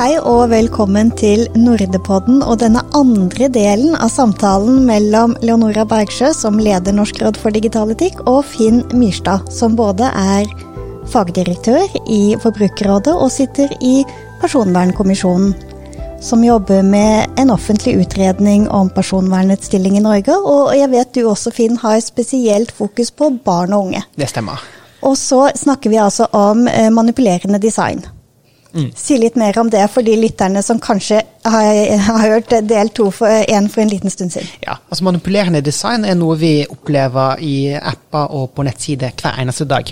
Hei og velkommen til Nordepodden og denne andre delen av samtalen mellom Leonora Bergsjø, som leder Norsk råd for digital etikk, og Finn Myrstad, som både er fagdirektør i Forbrukerrådet og sitter i Personvernkommisjonen. Som jobber med en offentlig utredning om personvernets stilling i Norge. Og jeg vet du også, Finn, har spesielt fokus på barn og unge. Det stemmer. Og så snakker vi altså om eh, manipulerende design. Mm. Si litt mer om det for de lytterne som kanskje har, har hørt del to for en for en liten stund siden. Ja, altså Manipulerende design er noe vi opplever i apper og på nettsider hver eneste dag.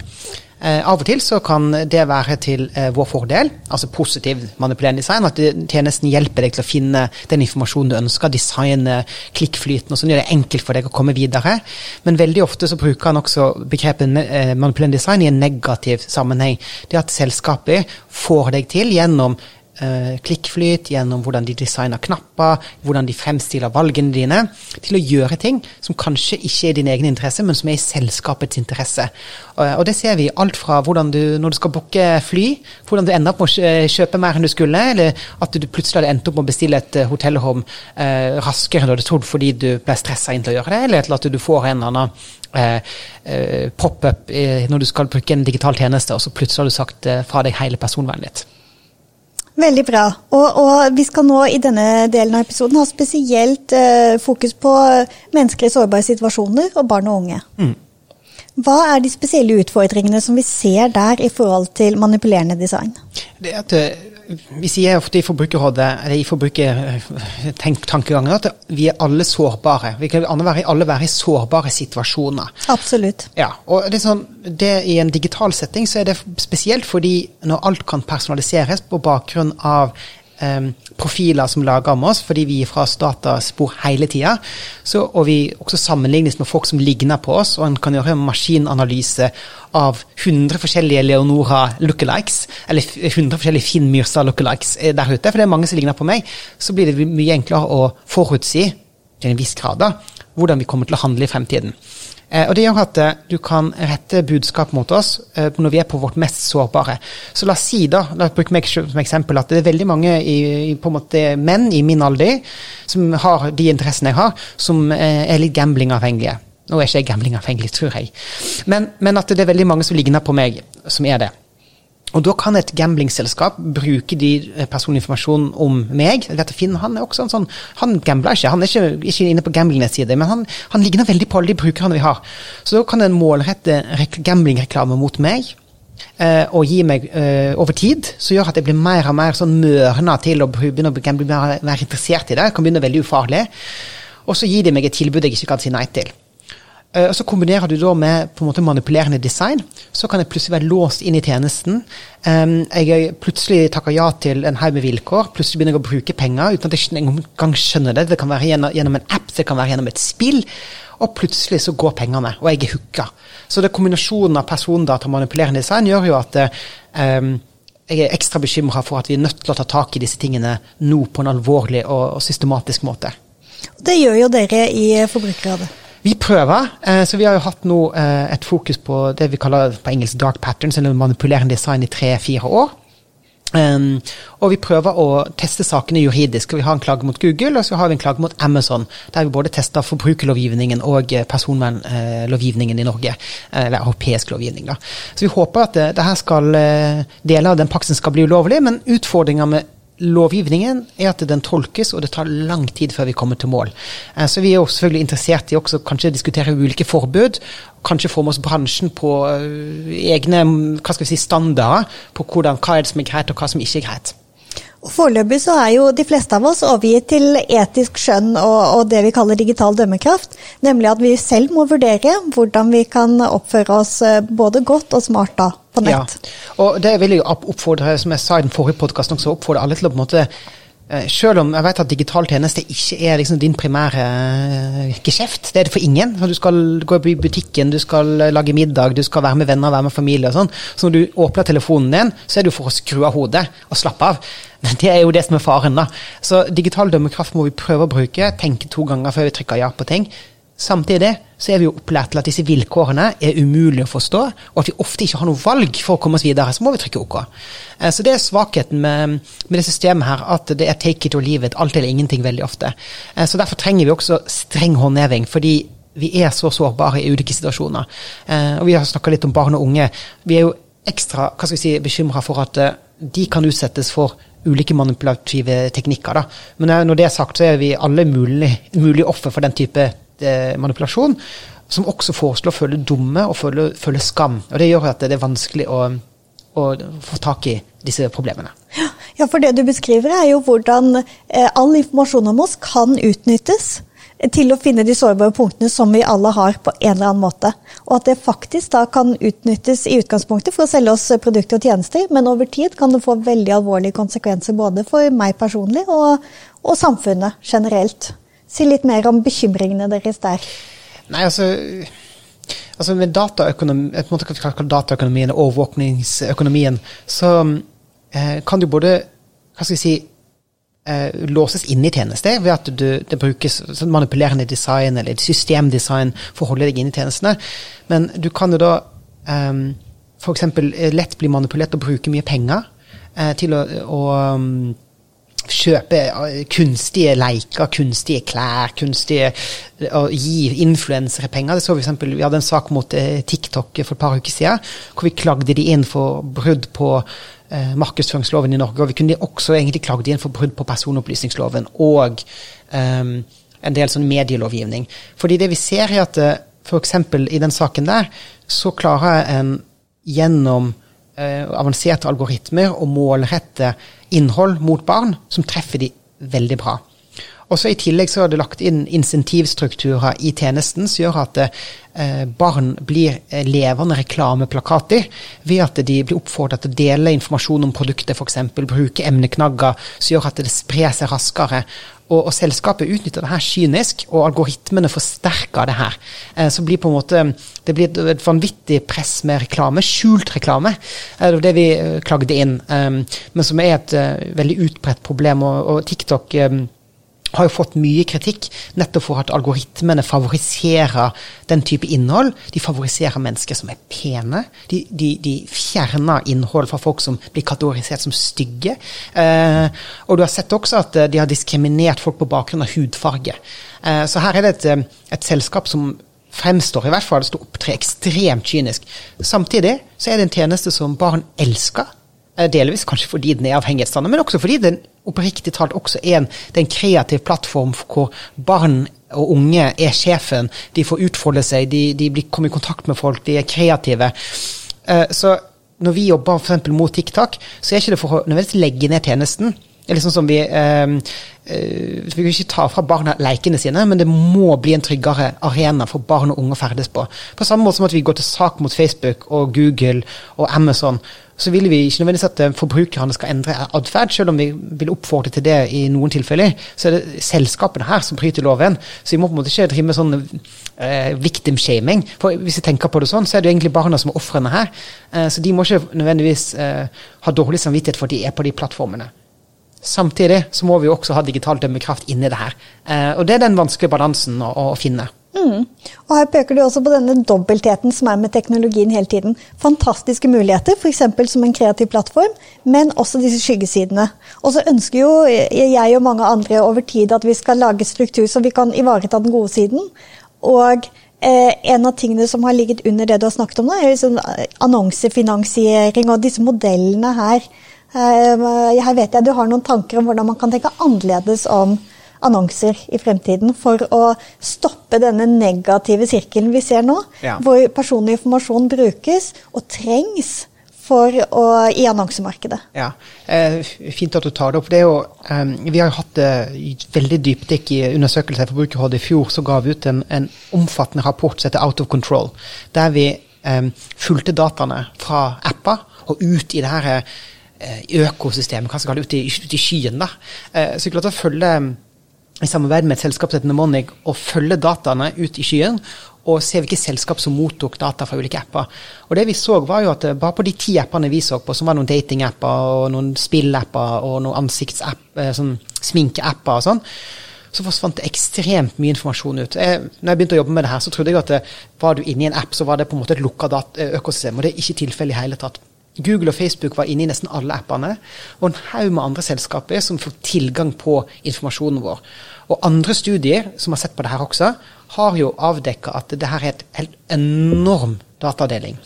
Eh, av og til så kan det være til eh, vår fordel, altså positiv manipulerende design. At tjenesten hjelper deg til å finne den informasjonen du ønsker, designe klikkflyten og sånn, gjør det enkelt for deg å komme videre. Men veldig ofte så bruker han også begrepet eh, manipulerende design i en negativ sammenheng. Det at selskapet får deg til gjennom eh, klikkflyt, gjennom hvordan de designer knapper, hvordan de fremstiller valgene dine, til å gjøre ting som kanskje ikke er din egen interesse, men som er i selskapets interesse. Og, og det ser vi alt fra hvordan du, når du skal booke fly, hvordan du ender opp med å kjøpe mer enn du skulle, eller at du plutselig hadde endt opp med å bestille et eh, hotellrom eh, raskere enn du hadde trodd fordi du ble stressa inn til å gjøre det, eller at du får en eller annen Eh, eh, pop-up eh, når du skal bruke en digital tjeneste, og så plutselig har du sagt eh, fra deg hele personvernet ditt. Veldig bra. Og, og, vi skal nå i denne delen av episoden ha spesielt eh, fokus på mennesker i sårbare situasjoner og barn og unge. Mm. Hva er de spesielle utfordringene som vi ser der i forhold til manipulerende design? Det er at eh, vi sier ofte i Forbrukerrådet, eller i forbrukertankegangen, at vi er alle sårbare. Vi kan alle være, alle være i sårbare situasjoner. Absolutt. Ja, og det er sånn, det I en digital setting så er det spesielt fordi når alt kan personaliseres på bakgrunn av um, profiler som lager om oss, fordi vi gir fra dataspor hele tida. Og vi også sammenlignes med folk som ligner på oss, og en kan gjøre en maskinanalyse av 100 forskjellige Leonora lookalikes, eller 100 forskjellige Finn Myrstad lookalikes eh, der ute, for det er mange som ligner på meg. Så blir det mye enklere å forutsi til en viss grad da, hvordan vi kommer til å handle i fremtiden. Eh, og Det gjør at eh, du kan rette budskap mot oss eh, når vi er på vårt mest sårbare. Så la oss si da, la oss bruke meg som eksempel, at det er veldig mange i, på en måte menn i min alder som har de interessene jeg har, som er litt gamblingavhengige. Nå er ikke jeg gamblingavhengig, tror jeg. Men, men at det er veldig mange som ligner på meg, som er det. Og da kan et gamblingselskap bruke de eh, personinformasjonen om meg. Vet, Finn han er også en sånn, han gambler ikke, han er ikke, ikke inne på gamblingnettsidene, men han, han, ligner veldig på alle de brukerne vi har. Så da kan en målrette gamblingreklame mot meg. Uh, og gi meg uh, over tid, som gjør at jeg blir mer og mer sånn mørna til å begynne å gamble, være interessert i det. Jeg kan begynne veldig ufarlig. Og så gir de meg et tilbud jeg ikke kan si nei til. Eh, og Så kombinerer du da med på en måte manipulerende design. Så kan jeg plutselig være låst inn i tjenesten. Jeg plutselig takker ja til en haug med vilkår. Plutselig begynner jeg å bruke penger uten at jeg engang skjønner det. Det kan være gjennom en app, det kan være gjennom et spill. Og plutselig så går pengene, og jeg er hooka. Så det kombinasjonen av persondata og manipulerende design gjør jo at um, jeg er ekstra bekymra for at vi er nødt til å ta tak i disse tingene nå på en alvorlig og, og systematisk måte. Det gjør jo dere i Forbrukerrådet. Vi prøver. Eh, så vi har jo hatt nå eh, et fokus på det vi kaller på engelsk dark patterns, eller manipulerende design, i tre-fire år. Um, og vi prøver å teste sakene juridisk. Vi har en klage mot Google, og så har vi en klage mot Amazon. Der vi både tester forbrukerlovgivningen og eh, personvernlovgivningen i Norge. Eller europeisk lovgivning, da. Så vi håper at det, det skal, deler av den paksen skal bli ulovlig, men utfordringa med lovgivningen er at den tolkes, og det tar lang tid før vi kommer til mål. Eh, så vi er jo selvfølgelig interessert i også kanskje diskutere ulike forbud. Kanskje få med oss bransjen på eh, egne hva skal vi si, standarder på hvordan, hva er det som er greit, og hva som ikke er greit. Og Foreløpig så er jo de fleste av oss overgitt til etisk skjønn og, og, det vi kaller digital dømmekraft. Nemlig at vi selv må vurdere hvordan vi kan oppføre oss eh, både godt og smart da, på nett. Ja, og det vil jeg oppfordre, som jeg sa i den forrige podkasten også, oppfordre alle til å på en måte Eh, selv om jeg vet at digital tjeneste ikke er liksom din primære uh, geskjeft. Det er det for ingen. Du skal gå i butikken, du skal lage middag, du skal være med venner, være med familie og sånn. Så når du åpner telefonen din, så er det for å skru av hodet og slappe av. Men det er jo det som er faren, da. Så digital dømmekraft må vi prøve å bruke. Tenke to ganger før vi trykker ja på ting. Samtidig så er vi jo opplært til at disse vilkårene er umulige å forstå, og at vi ofte ikke har noe valg for å komme oss videre. Så må vi trykke OK. Eh, så det er svakheten med, med det systemet her, at det er take it or leave it, alt eller ingenting veldig ofte. Eh, så derfor trenger vi også streng håndheving, fordi vi er så sårbare i ulike situasjoner. Eh, og vi har snakka litt om barn og unge. Vi er jo ekstra hva si, bekymra for at de kan utsettes for ulike manipulative teknikker. Da. Men når det er sagt, så er vi alle mulig, mulig offer for den type Eh, manipulasjon, som også foreslår å føle dumme og føle, føle, skam. Og Det gjør at det er vanskelig å, å få tak i disse problemene. Ja, for det du beskriver er jo hvordan eh, all informasjon om oss kan utnyttes til å finne de sårbare punktene som vi alle har på en eller annen måte. Og at det faktisk da kan utnyttes i utgangspunktet for å selge oss produkter og tjenester, men over tid kan det få veldig alvorlige konsekvenser både for meg personlig og, og samfunnet generelt. Si litt mer om bekymringene deres der. Nei, altså, altså med dataøkonomi, dataøkonomien og overvåkningsøkonomien, så eh, kan du både hva skal vi si, eh, låses inn i tjenester ved at du, det brukes manipulerende design eller systemdesign for å holde deg inn i tjenestene. Men du kan jo da eh, f.eks. lett bli manipulert og bruke mye penger eh, til å, å um, kjøpe eh, kunstige leker, kunstige klær, kunstige og gi influensere penger. Det så Vi eksempel, vi hadde en sak mot eh, TikTok for et par uker siden, hvor vi klagde de inn for brudd på eh, markedsføringsloven i Norge. Og vi kunne også egentlig klagd inn for brudd på personopplysningsloven og eh, en del sånn medielovgivning. Fordi det vi ser, er at eh, f.eks. i den saken der, så klarer en gjennom eh, avanserte algoritmer å målrette innhold mot barn som treffer de veldig bra. Og så I tillegg så er det lagt inn insentivstrukturer i tjenesten som gjør at eh, barn blir eh, levende reklameplakater ved at de blir oppfordret til å dele informasjon om produktet, f.eks. bruke emneknagger som gjør at det sprer seg raskere. Og, og, selskapet utnytter det her kynisk, og algoritmene forsterker det her. Eh, så blir på en måte, Det blir et, vanvittig press med reklame, skjult reklame. Eh, det var det vi eh, klagde inn, eh, men som er et uh, veldig utbredt problem. Og, og TikTok um, har jo fått mye kritikk nettopp for at algoritmene favoriserer den type innhold. De favoriserer mennesker som er pene. De, de, de fjerner innhold fra folk som blir kategorisert som stygge. Eh, og du har sett også at eh, de har diskriminert folk på bakgrunn av hudfarge. Eh, så her er det et, eh, et selskap som fremstår i hvert fall står opptre ekstremt kynisk. Samtidig så er det en tjeneste som barn elsker. Eh, delvis kanskje fordi den er avhengighetsdannende, men også fordi den oppriktig talt også er en, er en kreativ plattform hvor barn og unge er sjefen. De får utfolde seg, de, de blir, kommer i kontakt med folk, de er kreative. Uh, så når vi jobber for mot TikTok, så er ikke det for å nødvendigvis legge ned tjenesten. Det er liksom som vi, uh, uh, vi kan ikke ta fra barna leikene sine, men det må bli en tryggere arena for barn og unge å ferdes på. På samme måte som at vi går til sak mot Facebook og Google og Amazon så vil vi ikke nødvendigvis at eh, forbrukerne skal endre atferd, selv om vi vil oppfordre til det i noen tilfeller. Så er det selskapene her som bryter loven. Så vi må på en måte ikke drive med sånn eh, victim shaming. For hvis vi tenker på det sånn, så er det jo egentlig barna som er ofrene her. Eh, så de må ikke nødvendigvis eh, ha dårlig samvittighet for at de er på de plattformene. Samtidig så må vi jo også ha digital dømmekraft inni det her. Eh, og det er den vanskelige balansen å, å finne. Mm. Og Her peker du også på denne dobbeltheten som er med teknologien hele tiden. Fantastiske muligheter, f.eks. som en kreativ plattform, men også disse skyggesidene. Og så ønsker jo jeg og mange andre over tid at vi skal lage struktur så vi kan ivareta den gode siden. Og eh, en av tingene som har ligget under det du har snakket om, da, er liksom annonsefinansiering og disse modellene her. Eh, her vet jeg du har noen tanker om hvordan man kan tenke annerledes om annonser i fremtiden for å stoppe denne negative sirkelen vi ser nå, ja. hvor personlig informasjon brukes og trengs for å, i annonsemarkedet. Ja, eh, Fint at du tar det opp. Det jo, eh, vi har hatt eh, veldig dypdykk i undersøkelser Forbrukerrådet. I fjor så ga vi ut en, en, omfattende rapport som heter Out of Control, der vi eh, fulgte dataene fra apper og ut i det her eh, økosystemet, hva skal vi kalle det, ut i, ut i skyen. da. Eh, så vi klarte å følge i samarbeid med et selskap som heter Mnemonic å følge dataene ut i skyen og se hvilke selskap som mottok data fra ulike apper. Og det vi så var jo at eh, Bare på de ti appene vi så på, som var noen datingapper og noen spillapper og noen ansiktsapp, eh, sånn sminkeapper og sånn, så forsvant det ekstremt mye informasjon ut. Jeg, når jeg begynte å jobbe med det her, så trodde jeg at det, var du inne i en app, så var det på en måte et lukka økosystem, og det er ikke tilfellet i hele tatt. Google og Facebook var inne i nesten alle appene, og en haug med andre selskaper som får tilgang på informasjonen vår. Og andre studier som har sett på det her også, har jo avdekka at det her er et helt enorm datadeling.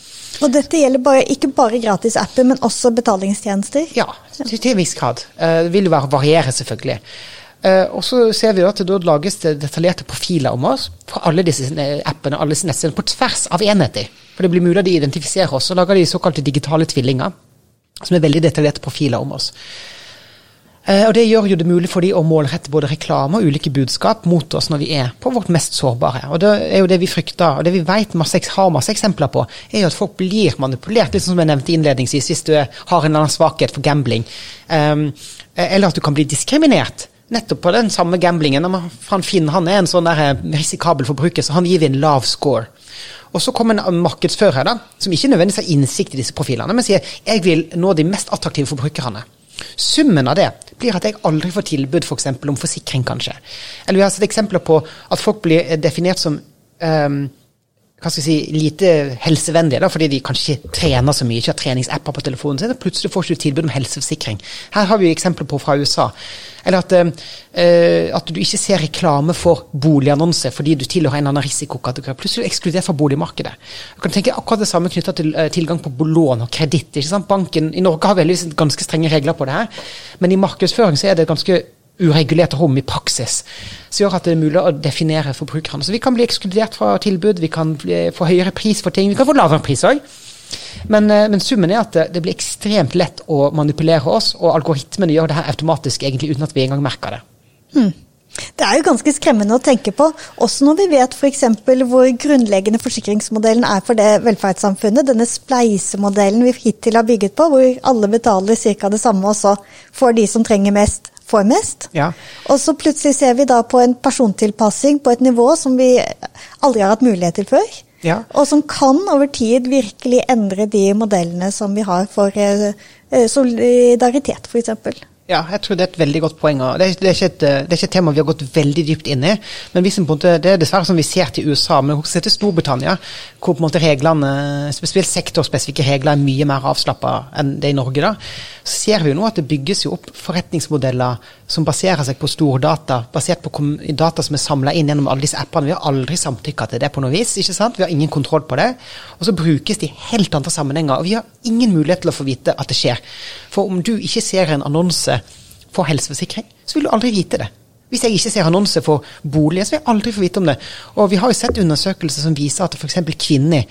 Og dette gjelder bare, ikke bare gratisapper, men også betalingstjenester? Ja, til, en viss grad. Eh, det vil jo variere, selvfølgelig. Uh, og så ser vi at det lages det detaljerte profiler om oss fra alle disse appene alle disse nettstedene på tvers av enheter. For det blir mulig at de identifiserer oss. Så lager de såkalte digitale tvillinger, som er veldig detaljerte profiler om oss. Uh, og Det gjør jo det mulig for de å målrette både reklame og ulike budskap mot oss når vi er på vårt mest sårbare. Og Det er jo det vi frykter, og det vi vet masse, har masse eksempler på, er jo at folk blir manipulert, litt som jeg nevnte innledningsvis, hvis du har en eller annen svakhet for gambling. Um, eller at du kan bli diskriminert nettopp på den samme gamblingen. Han Finn han er en sånn der eh, risikabel forbruker, så han gir vi en lav score. Og så kommer en markedsfører da, som ikke nødvendigvis har innsikt i disse profilene, men sier jeg vil nå de mest attraktive forbrukerne. Summen av det blir at jeg aldri får tilbud f.eks. For om forsikring, kanskje. Eller vi har sett eksempler på at folk blir definert som um, hva skal jeg si, lite helsevennlige, da, fordi de kanskje ikke trener så mye, ikke har treningsapper på telefonen sin. Plutselig får du ikke tilbud om helseforsikring. Her har vi eksempler på fra USA. Eller at, uh, at du ikke ser reklame for boligannonser fordi du tilhører en eller annen risikokategori. Plutselig er du ekskludert fra boligmarkedet. Du kan tenke akkurat det samme knytta til uh, tilgang på lån og kreditt. Banken i Norge har veldig ganske strenge regler på det her, men i markedsføring så er det ganske uregulert rom i praksis, som gjør at det er mulig å definere forbrukerne. Så vi kan bli ekskludert fra tilbud, vi kan få høyere pris for ting, vi kan få lavere pris òg. Men, eh, men, summen er at det, det, blir ekstremt lett å manipulere oss, og algoritmene gjør det her automatisk egentlig uten at vi engang merker det. Hmm. Det er jo ganske skremmende å tenke på, også når vi vet f.eks. hvor grunnleggende forsikringsmodellen er for det velferdssamfunnet. Denne spleisemodellen vi hittil har bygget på, hvor alle betaler ca. det samme, og så får de som trenger mest, får mest. Ja. Og så plutselig ser vi da på en persontilpassing på et nivå som vi aldri har hatt mulighet til før. Ja. Og som kan over tid virkelig endre de modellene som vi har for eh, eh solidaritet, f.eks. Ja, jeg tror det er et veldig godt poeng. Det er, det, er et, det er, ikke et, tema vi har gått veldig dypt inn i. Men måte, det er dessverre som vi ser til USA, men også til Storbritannia, hvor på en måte reglene, spesielt sektorspesifikke regler er mye mer avslappa enn det i Norge. da, Så ser vi jo nå at det bygges jo opp forretningsmodeller som baserer seg på stordata, basert på data som er samla inn gjennom alle disse appene. Vi har aldri samtykka til det på noe vis. ikke sant? Vi har ingen kontroll på det. Og så brukes de helt andre sammenhenger. Og vi har ingen mulighet til å få vite at det skjer. For om du ikke ser en annonse for helseforsikring, så vil du aldri vite det. Hvis jeg ikke ser annonse for boliger, så vil jeg aldri få vite om det. Og vi har jo sett undersøkelser som viser at f.eks. kvinner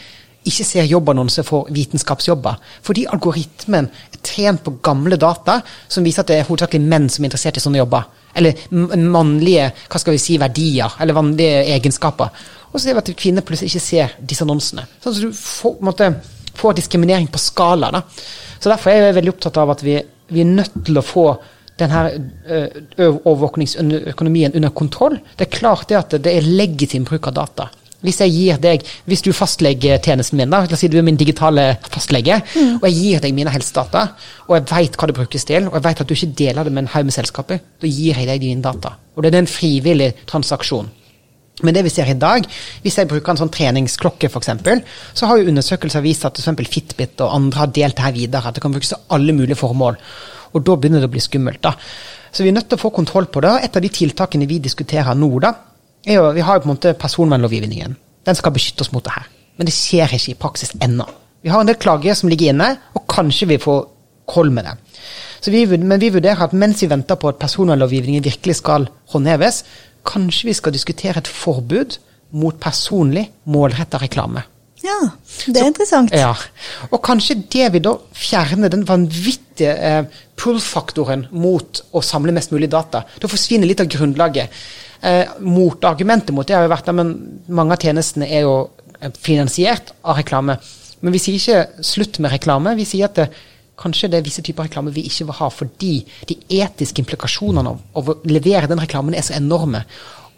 ikke ser jobbannonser for vitenskapsjobber. Fordi algoritmen er trent på gamle data som viser at det er hovedsakelig menn som er interessert i sånne jobber. Eller mannlige hva skal vi si, verdier, eller vanlige egenskaper. Og så ser vi at kvinner plutselig ikke ser disse annonsene. Sånn at du får, måtte, får diskriminering på skala. Da. Så Derfor er jeg veldig opptatt av at vi, vi er nødt til å få denne overvåkningsøkonomien under kontroll. Det er klart det at det er legitim bruk av data. Hvis jeg gir deg, hvis du fastlegger tjenesten min, da, la oss si du er min digitale fastlege, mm. og jeg gir deg mine helsedata, og jeg vet hva det brukes til, og jeg vet at du ikke deler det med en haug med selskaper, da gir jeg deg dine data. Og det er en frivillig transaksjon. Men det vi ser i dag, hvis jeg bruker en sånn treningsklokke f.eks., så har jo undersøkelser vist at f.eks. Fitbit og andre har delt det her videre. At det kan brukes til alle mulige formål. Og da begynner det å bli skummelt. da. Så vi er nødt til å få kontroll på det. Og Et av de tiltakene vi diskuterer nå, da, er jo Vi har jo på en måte personvernlovgivningen. Den skal beskytte oss mot det her. Men det skjer ikke i praksis ennå. Vi har en del klager som ligger inne, og kanskje vi får koll med det. Vi, men vi vurderer at mens vi venter på at personvernlovgivningen virkelig skal håndheves, Kanskje vi skal diskutere et forbud mot personlig målretta reklame. Ja, det er Så, interessant. Ja, Og kanskje det vil da fjerne den vanvittige eh, pull-faktoren mot å samle mest mulig data. Da forsvinner litt av grunnlaget. Eh, Motargumentet mot det har jo vært at mange av tjenestene er jo eh, finansiert av reklame. Men vi sier ikke slutt med reklame. Vi sier at det, Kanskje det er visse typer reklame vi ikke vil ha fordi de etiske implikasjonene av å levere den reklamen er så enorme.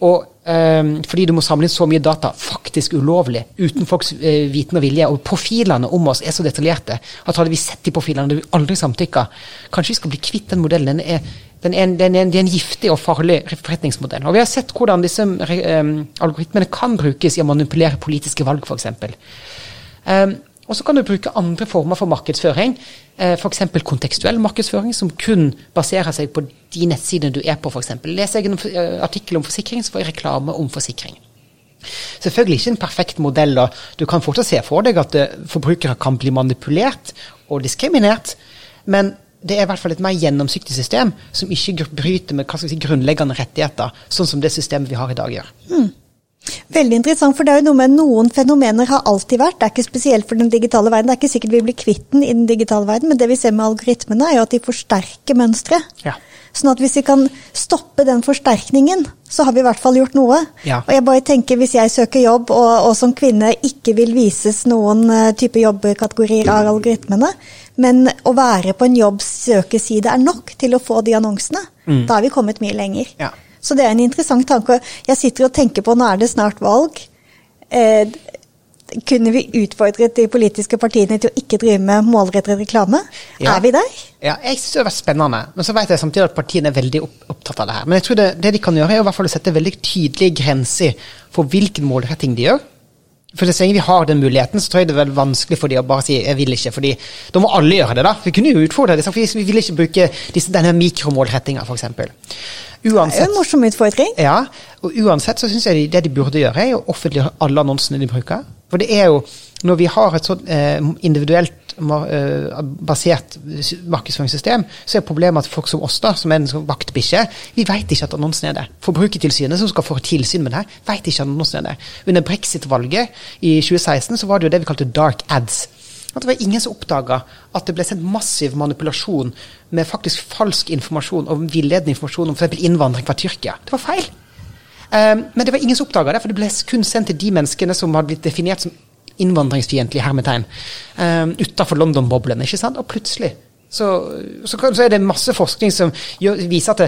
Og um, fordi du må samle inn så mye data faktisk ulovlig, uten folks uh, viten og vilje. Og profilene om oss er så detaljerte at hadde vi sett de profilene, hadde vi aldri samtykka. Kanskje vi skal bli kvitt den modellen. Den er Den er, en, den er den er en giftig og farlig forretningsmodell. Og Vi har sett hvordan disse um, algoritmene kan brukes i å manipulere politiske valg, f.eks. Um, og så kan du bruke andre former for markedsføring, eh, f.eks. kontekstuell markedsføring, som kun baserer seg på de nettsidene du er på, f.eks. Leser jeg en eh, artikkel om forsikring, så får jeg reklame om forsikring. Selvfølgelig ikke en perfekt modell. og Du kan fortsatt se for deg at eh, forbrukere kan bli manipulert og diskriminert, men det er i hvert fall et mer gjennomsiktig system som ikke bryter med si, grunnleggende rettigheter, sånn som det systemet vi har i dag gjør. Mm. Veldig interessant, for det er jo noe med noen fenomener har alltid vært. Det er ikke spesielt for den digitale verden. Det er ikke sikkert vi blir kvitt den i den digitale verden, men det vi ser med algoritmene, er jo at de forsterker mønstre. Ja. Sånn at hvis vi kan stoppe den forsterkningen, så har vi i hvert fall gjort noe. Ja. Og jeg bare tenker, hvis jeg søker jobb, og, og som kvinne ikke vil vises noen uh, type jobbkategorier av algoritmene, men å være på en jobbsøkeside er nok til å få de annonsene, mm. da har vi kommet mye lenger. Ja. Så det er en interessant tanke. Jeg sitter og tenker på, nå er det snart valg. Eh, kunne vi utfordret de politiske partiene til å ikke drive med målrettet reklame? Ja. Er vi der? Ja, jeg synes det var spennende. Men så vet jeg samtidig at partiene er veldig opptatt av det her. Men jeg tror det, det de kan gjøre, er i hvert fall å sette veldig tydelige grenser for hvilken målretting de gjør. For Så lenge vi har den muligheten, så tror jeg det er vel vanskelig for de å bare si 'jeg vil ikke'. fordi da må alle gjøre det, da. Vi kunne jo utfordre det, vi vil ikke bruke disse, denne mikromålrettinga, f.eks. Uansett, det er en morsom utfordring. Ja, og uansett så syns jeg det de burde gjøre, er å offentliggjøre alle annonsene de bruker. For det er jo, når vi har et sånn eh, individuelt eh, basert markedsføringssystem, så er problemet at folk som oss, da, som er en sånn vaktbikkje, vi vet ikke at annonsen er der. Forbrukertilsynet, som skal få tilsyn med det her, vet ikke at annonsen er der. Under brexit-valget i 2016 så var det jo det vi kalte dark ads. At det var ingen som oppdaga at det ble sendt massiv manipulasjon med faktisk falsk informasjon og villedende informasjon om f.eks. innvandring fra Tyrkia. Det var feil. Um, men det var ingen som oppdaga det, for det ble kun sendt til de menneskene som hadde blitt definert som innvandringsfiendtlige hermetegn um, utafor London-boblen. ikke sant? Og plutselig så, så, så, er det masse forskning som gjør, viser at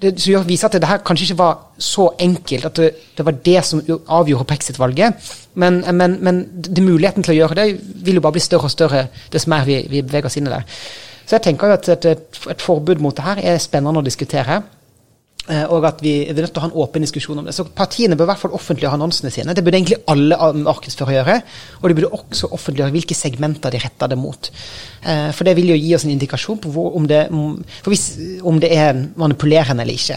det, det viser at det her kanskje ikke var så enkelt, at det, det var det som avgjorde brexit-valget. Men, men, men det, muligheten til å gjøre det vil jo bare bli større og større dess mer vi, vi beveger oss inn i det. Så jeg tenker jo at et, et, et forbud mot det her er spennende å diskutere. Eh, og at vi er nødt til å ha en åpen diskusjon om det. Så Partiene bør i hvert fall offentliggjøre annonsene sine. Det burde egentlig alle markedsførere gjøre. Og de burde også offentliggjøre hvilke segmenter de retter det mot. Eh, for det vil jo gi oss en indikasjon på hvor, om, det, hvis, om, det, er manipulerende eller ikke.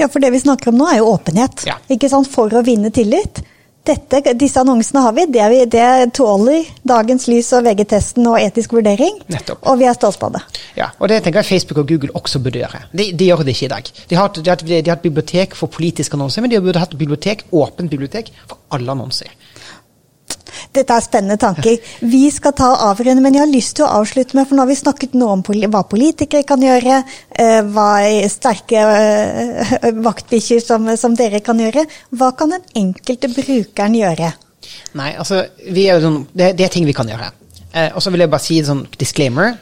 Ja, for det vi snakker om nå er jo åpenhet. Ja. Ikke sant? For å vinne tillit dette, disse annonsene har vi, det, vi, det tåler dagens lys og VG-testen og etisk vurdering. Nettopp. Og vi er stolte på det. Ja, og det tenker jeg Facebook og Google også burde gjøre. De, de gjør det ikke i dag. De har, de, har, de har, et bibliotek for politiske annonser, men de burde hatt bibliotek, åpent bibliotek for alle annonser. Dette er spennende tanker. Vi skal ta avrunde, men jeg har lyst til å avslutte med, for nå har vi snakket noe om hva politikere kan gjøre, eh, hva sterke eh, vaktbikkjer som, som, dere kan gjøre. Hva kan den enkelte brukeren gjøre? Nei, altså, sånn, det, det, er ting vi kan gjøre. Eh, og så vil jeg bare si en sånn disclaimer.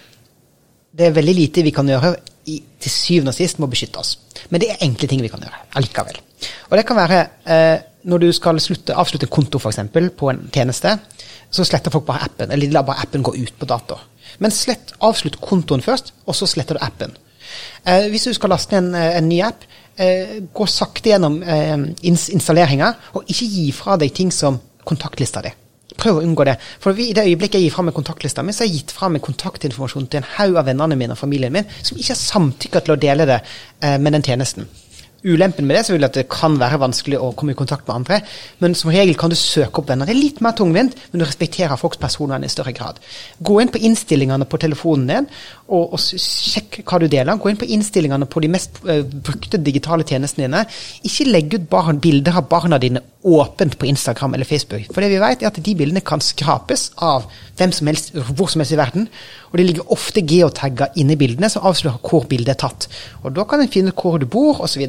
Det er veldig lite vi kan gjøre i, til syvende og sist må beskytte oss. Men det er enkle ting vi kan gjøre allikevel. Og det kan være eh, når du skal slutte, avslutte en konto eksempel, på en tjeneste, så sletter folk bare appen. Eller de lar bare appen gå ut på dato. Men slett, avslutt kontoen først, og så sletter du appen. Eh, hvis du skal laste ned en, eh, en ny app, eh, gå sakte gjennom eh, installeringa, og ikke gi fra deg ting som kontaktlista di. Prøv å unngå det. For I det øyeblikket jeg gir fra meg kontaktlista mi, så har jeg gitt fra meg kontaktinformasjon til en haug av vennene mine og familien min som ikke har samtykka til å dele det eh, med den tjenesten. Ulempen med det er at det kan være vanskelig å komme i kontakt med andre, men som regel kan du søke opp venner. Det er litt mer tungvint, men du respekterer folks personvern i større grad. Gå inn på innstillingene på telefonen din, og, og sjekk hva du deler. Gå inn på innstillingene på de mest uh, brukte digitale tjenestene dine. Ikke legg ut barn, bilder av barna dine åpent på Instagram eller Facebook. For det vi vet er at de bildene kan skrapes av hvem som helst, hvor som helst i verden. Og det ligger ofte geotagger inni bildene som avslører hvor bildet er tatt. Og da kan en finne hvor du bor, osv.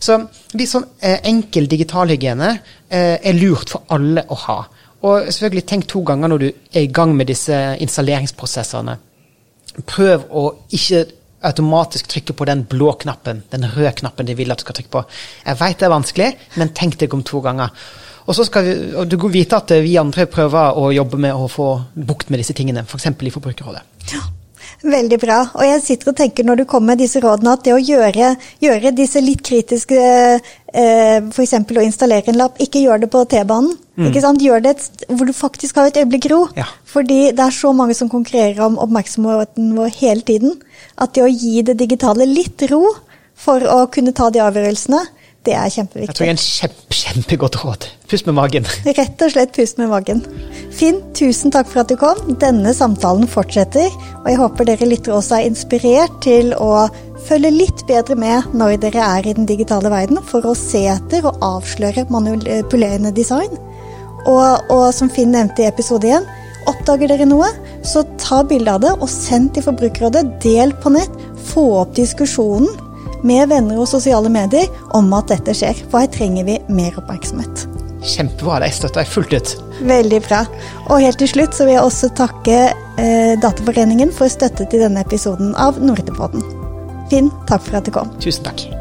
Så, litt sånn eh, enkel digitalhygiene eh, er lurt for alle å ha. Og selvfølgelig tenk to ganger når du er i gang med disse installeringsprosessene. Prøv å ikke automatisk trykke på den blå knappen, den røde knappen de vil at du skal trykke på. Jeg veit det er vanskelig, men tenk deg om to ganger. Og så skal vi, og du vite at vi andre prøver å jobbe med å få bukt med disse tingene, f.eks. I Forbrukerrådet. Ja. Veldig bra. Og jeg sitter og tenker når du kommer med disse rådene, at det å gjøre, gjøre disse litt kritiske eh, F.eks. å installere en lapp, ikke gjør det på T-banen. Mm. ikke sant? Gjør det et, hvor du faktisk har et øyeblikk ro. Ja. Fordi det er så mange som konkurrerer om oppmerksomheten vår hele tiden. At det å gi det digitale litt ro for å kunne ta de avgjørelsene, det er kjempeviktig. Jeg tror det er en kjempe, kjempegodt råd. Pust med magen. Rett og slett pust med magen. Finn, tusen takk for at du kom. Denne samtalen fortsetter, og jeg håper dere lyttere også er inspirert til å følge litt bedre med når dere er i den digitale verden, for å se etter og avsløre manipulerende design. Og, og som Finn nevnte i episode 1, oppdager dere noe, så ta bilde av det og send til Forbrukerrådet. Del på nett. Få opp diskusjonen med venner og sosiale medier om at dette skjer. For her trenger vi mer oppmerksomhet. Kjempebra. Det støtter jeg fullt ut. Veldig bra. Og helt til slutt så vil jeg også takke eh, Dataforeningen for støtte til denne episoden av Nordepodden. Finn, takk for at du kom. Tusen takk.